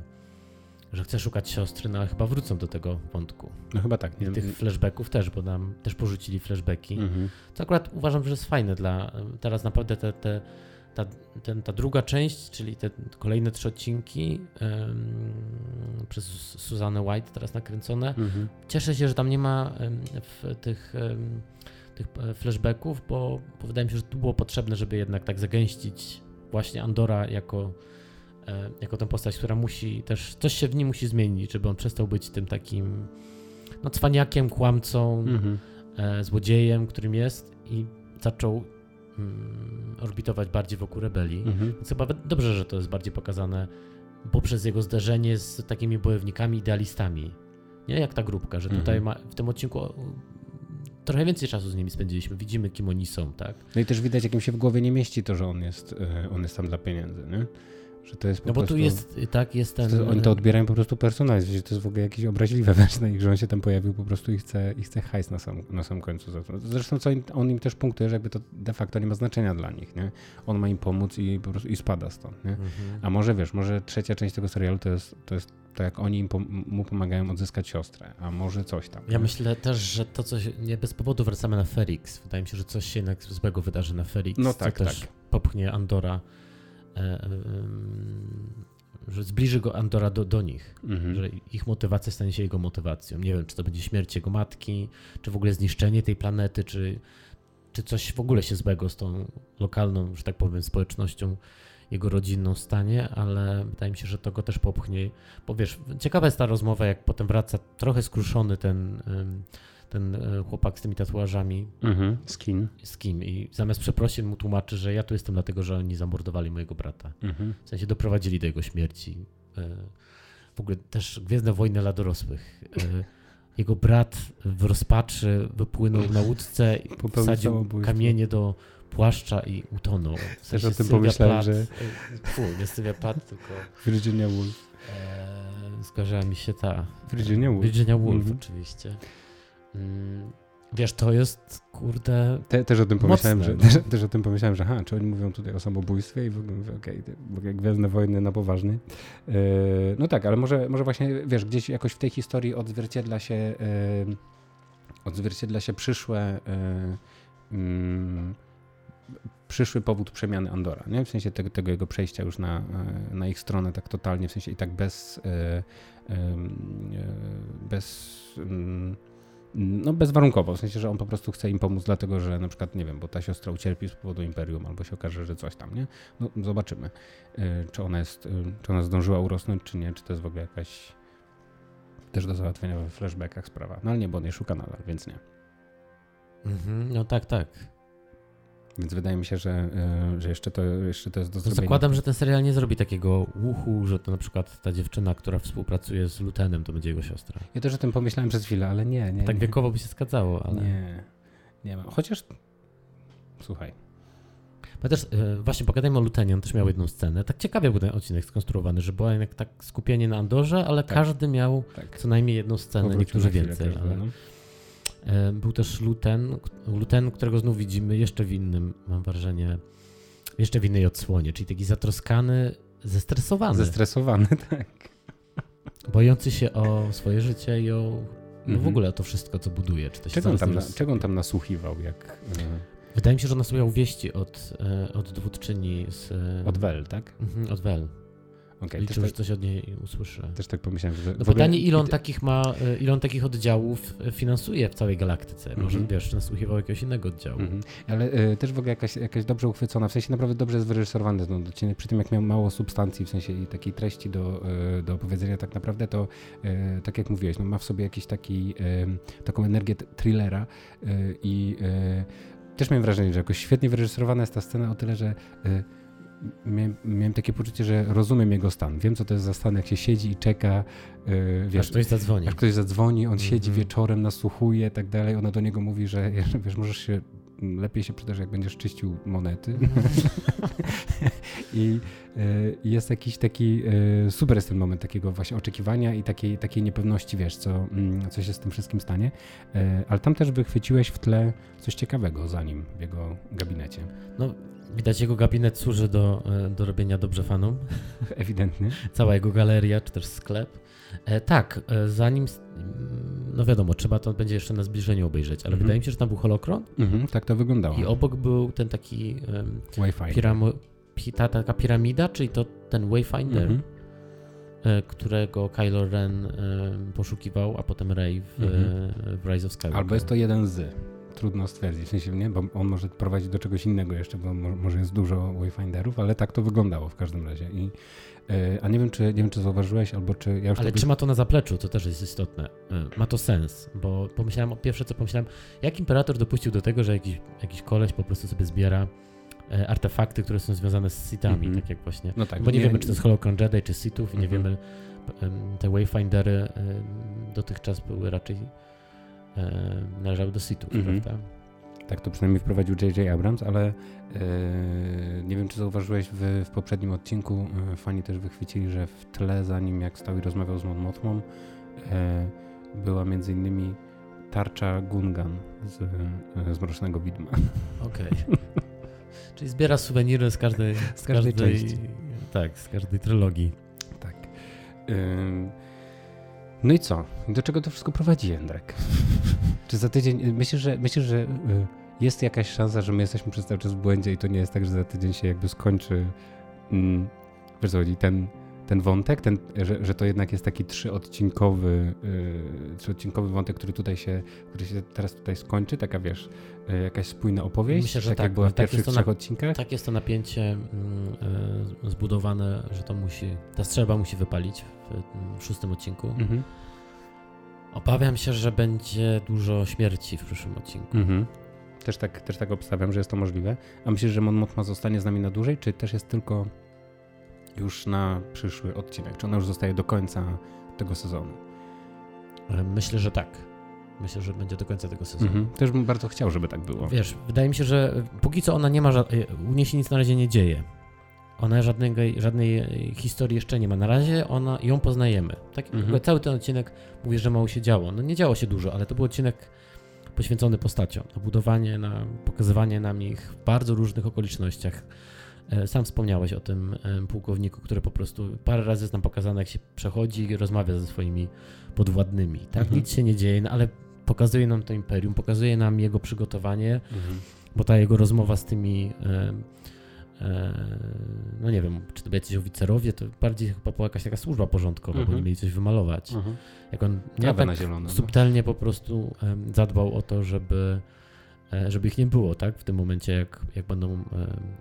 że chce szukać siostry, no ale chyba wrócą do tego wątku. No chyba tak. Nie? I tych flashbacków też, bo nam też porzucili flashbacki. Mhm. Co akurat uważam, że jest fajne dla... Teraz naprawdę te, te, ta, ten, ta druga część, czyli te kolejne trzy odcinki um, przez Suzanę White teraz nakręcone. Mhm. Cieszę się, że tam nie ma um, tych... Um, tych e, flashbacków, bo, bo wydaje mi się, że tu było potrzebne, żeby jednak tak zagęścić właśnie Andora jako E, jako tę postać, która musi też, coś się w nim musi zmienić, żeby on przestał być tym takim no cwaniakiem, kłamcą, mhm. e, złodziejem, którym jest i zaczął orbitować bardziej wokół rebelii. Mhm. Więc chyba dobrze, że to jest bardziej pokazane poprzez jego zderzenie z takimi bojownikami, idealistami. Nie jak ta grupka, że tutaj mhm. ma, w tym odcinku trochę więcej czasu z nimi spędziliśmy. Widzimy, kim oni są, tak? No i też widać, jak im się w głowie nie mieści to, że on jest, e, on jest tam dla pieniędzy, nie? Że to jest no bo prostu, tu jest, tak, jest ten... To, oni to odbierają po prostu personalnie, że to jest w ogóle jakieś obraźliwe wręcz na nich, że on się tam pojawił po prostu i chce, i chce hajs na sam, na sam końcu. Zresztą co on im też punktuje, że jakby to de facto nie ma znaczenia dla nich, nie? On ma im pomóc i po prostu i spada stąd, nie? Mhm. A może wiesz, może trzecia część tego serialu to jest, to jest to jak oni pom mu pomagają odzyskać siostrę, a może coś tam. Ja nie? myślę też, że to coś, nie bez powodu wracamy na Ferix. Wydaje mi się, że coś się jednak złego wydarzy na Ferix, no tak, co też tak. popchnie Andora że zbliży go Andora do, do nich, mhm. że ich motywacja stanie się jego motywacją. Nie wiem, czy to będzie śmierć jego matki, czy w ogóle zniszczenie tej planety, czy, czy coś w ogóle się złego z tą lokalną, że tak powiem, społecznością jego rodzinną stanie, ale wydaje mi się, że to go też popchnie. Bo wiesz, ciekawa jest ta rozmowa, jak potem wraca trochę skruszony ten ten e, chłopak z tymi tatuażami. Mhm, skin. Skin. I zamiast przeprosin mu tłumaczy, że ja tu jestem dlatego, że oni zamordowali mojego brata. Mhm. W sensie doprowadzili do jego śmierci. E, w ogóle też Gwiezdne Wojny dla dorosłych. E, jego brat w rozpaczy wypłynął na łódce i wsadził kamienie do płaszcza i utonął. W sensie Też o tym pomyślałem, Platt, że... Fu, nie Sylvia Plath, tylko... Virginia Woolf. E, mi się ta... Virginia Woolf. Virginia Woolf, mm -hmm. oczywiście. Mm, wiesz, to jest, kurde. Te, też o tym pomyślałem, że, no. też, też, o tym pomyślałem, że ha, czy oni mówią tutaj o samobójstwie i w ogóle okej, okay, Gwiezdne Wojny na poważny. Yy, no tak, ale może, może właśnie, wiesz, gdzieś jakoś w tej historii odzwierciedla się, yy, odzwierciedla się przyszłe. Yy, przyszły powód przemiany Andora, nie? w sensie tego, tego, jego przejścia już na, na ich stronę tak totalnie, w sensie i tak bez, bez no bezwarunkowo, w sensie, że on po prostu chce im pomóc, dlatego że na przykład, nie wiem, bo ta siostra ucierpi z powodu Imperium, albo się okaże, że coś tam, nie? No zobaczymy, y, czy ona jest, y, czy ona zdążyła urosnąć, czy nie, czy to jest w ogóle jakaś też do załatwienia we flashbackach sprawa. No ale nie, bo on jej szuka nadal, więc nie. Mhm, no tak, tak. Więc wydaje mi się, że, e, że jeszcze, to, jeszcze to jest do zrobienia. Zakładam, że ten serial nie zrobi takiego uchu, że to na przykład ta dziewczyna, która współpracuje z Lutenem, to będzie jego siostra. Ja też o tym pomyślałem przez chwilę, ale nie, nie. Tak nie. wiekowo by się zgadzało, ale... Nie, nie ma. Chociaż, słuchaj. Bo też e, właśnie pogadajmy o Lutenie, on też miał jedną scenę. Tak ciekawie był ten odcinek skonstruowany, że było jednak tak skupienie na Andorze, ale tak. każdy miał tak. co najmniej jedną scenę, niektórzy więcej. Ale... No. Był też Luten, Luten, którego znów widzimy jeszcze w innym, mam wrażenie, jeszcze w innej odsłonie, czyli taki zatroskany, zestresowany. Zestresowany, tak. Bojący się o swoje życie i o no w ogóle to wszystko, co buduje. Czy to Czego on, tam, na, czego on tam nasłuchiwał, jak e, Wydaje mi się, że ona słuchał wieści od, e, od dowódczyni z... e, od Wel, tak? Mhm, od Wel. Okej, Liczył, też, że coś od niej usłyszy. tak, też tak pomyślałem, że No ogóle- pytanie, ile on takich ma, e, ile on takich oddziałów e, finansuje w całej galaktyce. Może, Mhm. wiesz, nasłuchiwał jakiegoś innego oddziału. Mhm. Ale e, też w ogóle jakaś, jakaś dobrze uchwycona, w sensie naprawdę dobrze jest wyreżyserowany ten odcinek, przy tym jak miał mało substancji, w sensie i takiej treści do, do opowiedzenia tak naprawdę, to tak jak mówiłeś, no, ma w sobie jakiś taki, taką energię thrillera i też miałem wrażenie, że jakoś świetnie wyreżyserowana jest ta scena o tyle, że miałem, takie poczucie, że rozumiem jego stan. Wiem, co to jest za stan, jak się siedzi i czeka, e, wiesz, Aż ktoś zadzwoni. Aż ktoś zadzwoni, on siedzi Mhm. wieczorem, nasłuchuje i tak dalej. Ona do niego mówi, że wiesz, możesz się, lepiej się przydasz, jak będziesz czyścił monety. I e, jest jakiś taki, e, super jest ten moment takiego właśnie oczekiwania i takiej, takiej niepewności, wiesz, co, mm, co się z tym wszystkim stanie. E, ale tam też wychwyciłeś w tle coś ciekawego za nim, w jego gabinecie. No, widać jego gabinet służy do, e, do robienia dobrze fanom. Ewidentnie. Cała jego galeria, czy też sklep. E, tak, e, zanim, mm, no wiadomo, trzeba to będzie jeszcze na zbliżeniu obejrzeć, ale Mhm. wydaje mi się, że tam był holokron Mhm, tak to wyglądało. i obok był ten taki em, Wi-Fi. piramo, pi, ta, taka piramida, czyli to ten Wayfinder, Mhm. e, którego Kylo Ren e, poszukiwał, a potem Rey w, Mhm. w Rise of Skywalker. Albo jest to jeden z. Trudno stwierdzić, w sensie nie, bo on może prowadzić do czegoś innego jeszcze, bo mo- może jest dużo wayfinderów, ale tak to wyglądało w każdym razie. I, e, a nie wiem, czy nie wiem, czy zauważyłeś, albo czy ja już Ale wy- trzyma to na zapleczu, to też jest istotne. Y, Ma to sens, bo pomyślałem, pierwsze co pomyślałem, jak imperator dopuścił do tego, że jakiś, jakiś koleś po prostu sobie zbiera e, artefakty, które są związane z Sithami, Mhm. tak jak właśnie. No tak, bo nie, wiemy, czy to jest Holocron Jedi, czy Sithów i nie Mhm. wiemy, em, te Wayfindery dotychczas były raczej należały do Sithów, Mhm. prawda? Tak to przynajmniej wprowadził J.J. Abrams, ale e, nie wiem, czy zauważyłeś w, w poprzednim odcinku, e, fani też wychwycili, że w tle za nim, jak stał i rozmawiał z Mon Mothmą, e, była między innymi tarcza Gungan z, e, z Mrocznego Widma. Okej. Czyli zbiera suweniry z każdej, z każdej części. Tak, z każdej trylogii. Tak. No i co? Do czego to wszystko prowadzi, Jędrek? Czy za tydzień, myślisz, że, myślisz, że y, jest jakaś szansa, że my jesteśmy przez cały czas w błędzie i to nie jest tak, że za tydzień się jakby skończy mm, wiesz chodzi, ten, ten wątek, ten, że, że to jednak jest taki trzyodcinkowy, y, trzyodcinkowy wątek, który tutaj się, który się teraz tutaj skończy, taka wiesz, y, jakaś spójna opowieść, Myślę, że tak, tak, jak była w tak jest pierwszych to na- trzech odcinkach. Tak jest to napięcie e, zbudowane, że to musi, ta strzelba musi wypalić w mm, szóstym odcinku. Mhm. Obawiam się, że będzie dużo śmierci w przyszłym odcinku. Mhm. Też tak, też tak obstawiam, że jest to możliwe. A myślisz, że Mon Mothma zostanie z nami na dłużej, czy też jest tylko już na przyszły odcinek? Czy ona już zostaje do końca tego sezonu? E, Myślę, że tak. Myślę, że będzie do końca tego sezonu. Mhm. Też bym bardzo chciał, żeby tak było. Wiesz, wydaje mi się, że póki co ona nie ma, ża- e, u niej się nic na razie nie dzieje. Ona żadnej, żadnej historii jeszcze nie ma. Na razie ona, ją poznajemy. Tak, Mhm. cały ten odcinek mówi, że mało się działo. No nie działo się dużo, ale to był odcinek poświęcony postaciom. Na budowanie, na pokazywanie nam ich w bardzo różnych okolicznościach. E, Sam wspomniałeś o tym e, pułkowniku, który po prostu parę razy jest nam pokazane, jak się przechodzi i rozmawia ze swoimi podwładnymi. Tak, Mhm. nic się nie dzieje, no ale pokazuje nam to imperium, pokazuje nam jego przygotowanie, Mhm. bo ta jego rozmowa z tymi, e, no nie wiem, czy to byli jacyś oficerowie, to bardziej chyba była jakaś taka służba porządkowa, bo Mhm. oni mieli coś wymalować. Mhm. Jak on nie tak na zielono. no. subtelnie po prostu zadbał o to, żeby, e, żeby ich nie było, tak? W tym momencie, jak, jak będą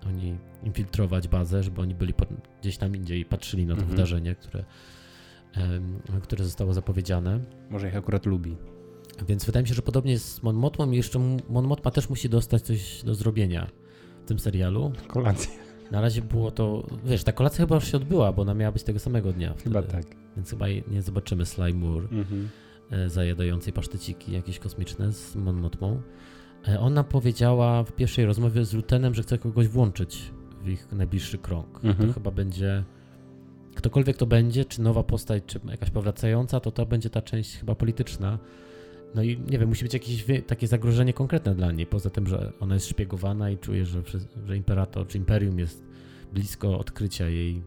oni infiltrować bazę, żeby oni byli gdzieś tam indziej i patrzyli na to Mhm. wydarzenie, które, które zostało zapowiedziane. Może ich akurat lubi. Więc wydaje mi się, że podobnie jest z Mon Mothmą i jeszcze M- Mon Mothma też musi dostać coś do zrobienia tym serialu. Kolację. Na razie było to, wiesz, ta kolacja chyba już się odbyła, bo ona miała być tego samego dnia. Chyba wtedy. tak. Więc chyba nie zobaczymy Moore Mhm. e, zajadającej paszteciki jakieś kosmiczne z Mon Mothmą. E, Ona powiedziała w pierwszej rozmowie z Lutenem, że chce kogoś włączyć w ich najbliższy krąg. Mhm. To chyba będzie, ktokolwiek to będzie, czy nowa postać, czy jakaś powracająca, to to będzie ta część chyba polityczna. No i nie wiem, musi być jakieś takie zagrożenie konkretne dla niej, poza tym, że ona jest szpiegowana i czuje, że, że imperator, czy imperium jest blisko odkrycia jej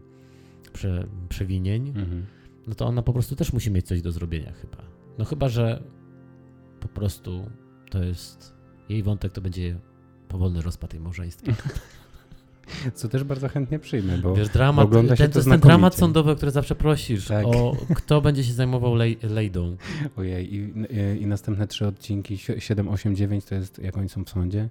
prze, przewinień Mhm. no to ona po prostu też musi mieć coś do zrobienia chyba. No chyba, że po prostu to jest jej wątek to będzie powolny rozpad jej małżeństwa. Co też bardzo chętnie przyjmę, bo Wiesz, dramat, ogląda się ten, to jest ten dramat sądowy, który zawsze prosisz, Tak. o kto będzie się zajmował lej, lejdą. ojej, i, i następne trzy odcinki, si- 7, 8, 9 to jest jak oni są w sądzie.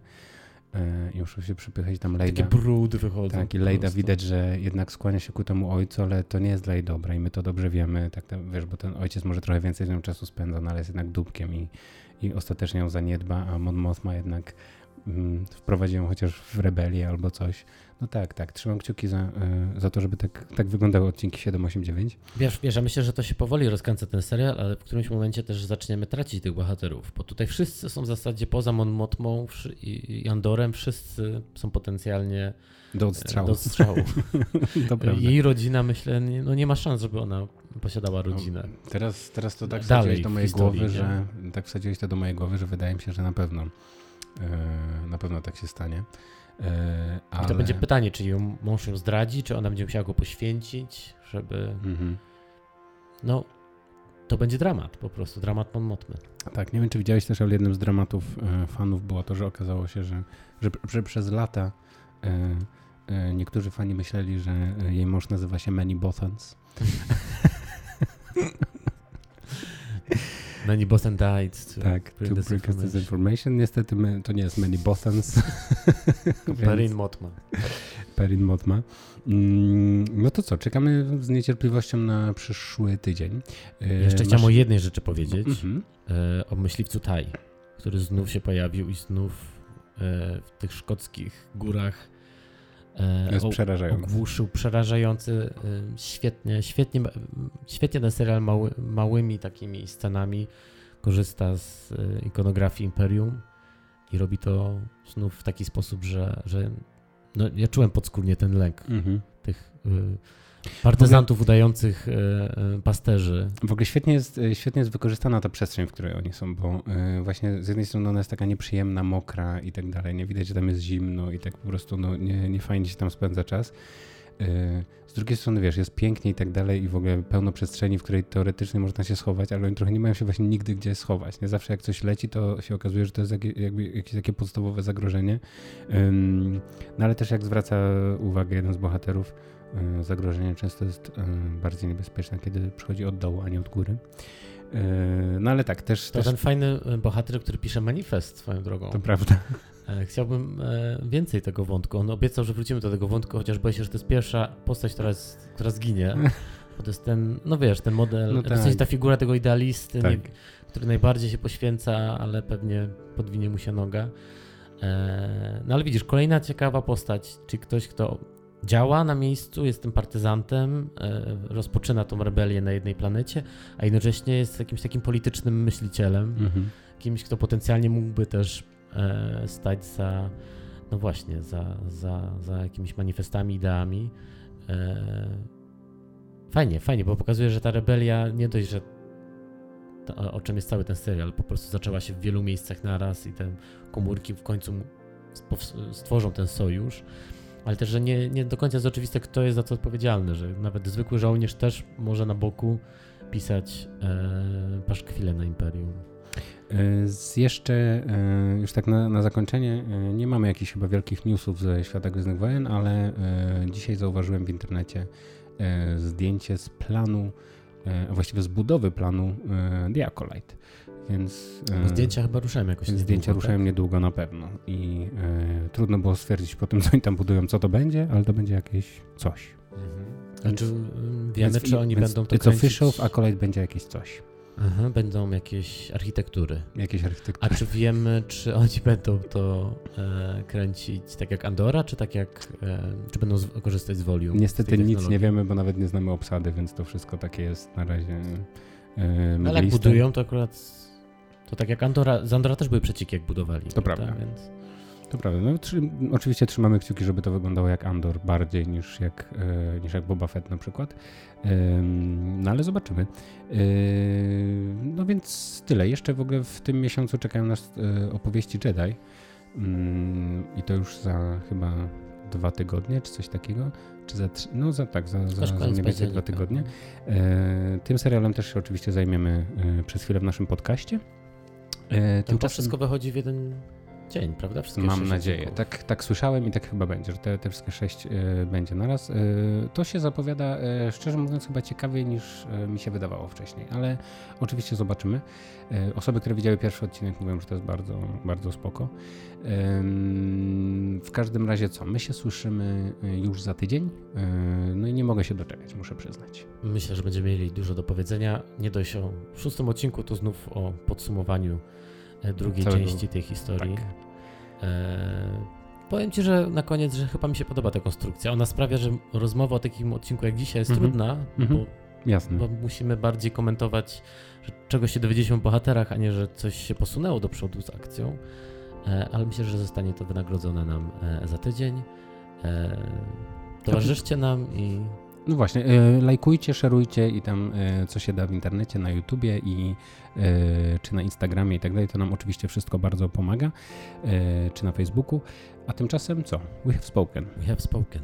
I muszą się przypychać tam Takie Lejda. brudy wychodzą. Tak, i Lejda widać, że jednak skłania się ku temu ojcu, ale to nie jest dla jej dobra i my to dobrze wiemy, tak, tak wiesz, bo ten ojciec może trochę więcej z nią czasu spędza, no ale jest jednak dupkiem i, i ostatecznie ją zaniedba, a Mon Mothma jednak mm, wprowadzi ją chociaż w rebelię albo coś. No tak, tak, trzymam kciuki za, y, za to, żeby tak, tak wyglądały odcinki 7, 8, 9. Wiesz, wiesz, ja myślę, że to się powoli rozkręca ten serial, ale w którymś momencie też zaczniemy tracić tych bohaterów, bo tutaj wszyscy są w zasadzie poza Mon Motmą i Andorem, wszyscy są potencjalnie Do e, odstrzału. do strzału. to prawda. Jej rodzina, myślę, nie, no nie ma szans, żeby ona posiadała rodzinę. Teraz, teraz to tak Dalej wsadziłeś do mojej historii, głowy, nie? że tak wsadziłeś to do mojej głowy, że wydaje mi się, że na pewno e, na pewno tak się stanie. E, I ale... to będzie pytanie, czy ją, mąż ją zdradzi, czy ona będzie musiała go poświęcić, żeby... Mhm. No, to będzie dramat, po prostu, dramat Mon Motmy. Tak, nie wiem, czy widziałeś też, ale jednym z dramatów e, fanów było to, że okazało się, że, że, że przez lata e, e, niektórzy fani myśleli, że e, jej mąż nazywa się Manny Bothans. Many Boston died. Tak, bring to bring us this information. Niestety my, to nie jest Manny Bothans. Perin Motma. Perin Motma. Mm, No to co, czekamy z niecierpliwością na przyszły tydzień. E, Jeszcze masz- chciałem o jednej rzeczy powiedzieć. Mhm. e, o myśliwcu Tai, który znów się pojawił i znów e, w tych szkockich górach Jest o- przerażający. ogłuszył przerażający, e, świetnie, świetnie, świetnie ten serial mały, małymi takimi scenami korzysta z e, ikonografii Imperium i robi to znów w taki sposób, że, że no, ja czułem podskórnie ten lęk Mhm. tych y, partyzantów udających y, y, pasterzy. W ogóle świetnie jest, e, świetnie jest wykorzystana ta przestrzeń, w której oni są, bo e, właśnie z jednej strony ona jest taka nieprzyjemna, mokra i tak dalej, nie widać, że tam jest zimno i tak po prostu no, nie, nie fajnie się tam spędza czas. E, Z drugiej strony, wiesz, jest pięknie i tak dalej i w ogóle pełno przestrzeni, w której teoretycznie można się schować, ale oni trochę nie mają się właśnie nigdy gdzie schować. Nie zawsze jak coś leci, to się okazuje, że to jest jakby jakieś takie podstawowe zagrożenie. No ale też jak zwraca uwagę jeden z bohaterów, y, zagrożenie często jest y, bardziej niebezpieczne, kiedy przychodzi od dołu, a nie od góry. Y, No ale tak, też, To też ten fajny y, bohater, który pisze manifest swoją drogą. to prawda. E, Chciałbym e, więcej tego wątku. On obiecał, że wrócimy do tego wątku, chociaż boję się, że to jest pierwsza postać, która, jest, która zginie. Bo to jest ten, no wiesz, ten model, No w sensie tak. ta figura tego idealisty, Tak. nie, który najbardziej się poświęca, ale pewnie podwinie mu się noga. E, no ale widzisz, kolejna ciekawa postać, czyli ktoś, kto działa na miejscu, jest tym partyzantem, rozpoczyna tą rebelię na jednej planecie, a jednocześnie jest jakimś takim politycznym myślicielem Mhm. kimś, kto potencjalnie mógłby też stać za, no właśnie, za, za, za jakimiś manifestami, ideami. E, fajnie, fajnie, bo pokazuje, że ta rebelia nie dość, że to, o- czym jest cały ten serial, po prostu zaczęła się w wielu miejscach naraz i te komórki w końcu stworzą ten sojusz, ale też, że nie, nie do końca jest oczywiste, kto jest za co odpowiedzialny, że nawet zwykły żołnierz też może na boku pisać e, paszkwilę na Imperium. Y, Z jeszcze, y, już tak na, na zakończenie, y, nie mamy jakichś chyba wielkich newsów ze świata Gwiezdnych Wojen, ale dzisiaj zauważyłem w internecie zdjęcie z planu, a właściwie z budowy planu The Acolyte. Więc Zdjęcia chyba ruszają jakoś niedługo, zdjęcia ruszają tak? niedługo na pewno i e, trudno było stwierdzić po tym, co oni tam budują, co to będzie, ale to będzie jakieś coś. Mhm. A Więc- czy mm, wiemy, Więc- czy oni będą to It's kręcić? official, w Acolyte będzie jakieś coś. Aha, będą jakieś architektury. Jakieś A architektury. czy wiemy, czy oni będą to e, kręcić tak jak Andora, czy tak jak, e, czy będą z, korzystać z volume? z Niestety tej nic nie wiemy, bo nawet nie znamy obsady, więc to wszystko takie jest na razie e, No, ale jak budują, to akurat to tak jak Andora, z Andora też były przeciki jak budowali. To prawda. Więc To prawda. No, trzy, oczywiście trzymamy kciuki, żeby to wyglądało jak Andor bardziej niż jak, e, niż jak Boba Fett na przykład. Ym, no ale zobaczymy. Yy, no więc tyle. Jeszcze w ogóle w tym miesiącu czekają nas e, opowieści Jedi. Ym, I to już za chyba dwa tygodnie, czy coś takiego. Czy za trzy, no za tak, za, za, za mniej więcej dwa tygodnie. E, tym serialem też się oczywiście zajmiemy e, przez chwilę w naszym podcaście. E, to wszystko wychodzi w jeden dzień, prawda? Wszystkie Mam nadzieję. Tak, tak słyszałem i tak chyba będzie, że te, te wszystkie sześć y, będzie naraz. Y, to się zapowiada, y, szczerze mówiąc, chyba ciekawiej niż mi się wydawało wcześniej, ale oczywiście zobaczymy. Osoby, które widziały pierwszy odcinek mówią, że to jest bardzo, bardzo spoko. W każdym razie co? My się słyszymy już za tydzień. No i nie mogę się doczekać, muszę przyznać. Myślę, że będziemy mieli dużo do powiedzenia. Nie dość o szóstym odcinku, to znów o podsumowaniu drugiej Całego... części tej historii. Tak. E, powiem Ci, że na koniec, że chyba mi się podoba ta konstrukcja. Ona sprawia, że rozmowa o takim odcinku jak dzisiaj jest mm -hmm. trudna, mm -hmm. bo, Jasne. bo musimy bardziej komentować, że czego się dowiedzieliśmy o bohaterach, a nie, że coś się posunęło do przodu z akcją. E, ale myślę, że zostanie to wynagrodzone nam e, za tydzień. E, towarzyszcie nam i no właśnie, e, lajkujcie, szerujcie i tam e, co się da w internecie, na YouTubie i e, czy na Instagramie i tak dalej, to nam oczywiście wszystko bardzo pomaga, czy na Facebooku. A tymczasem co? We have spoken. We have spoken.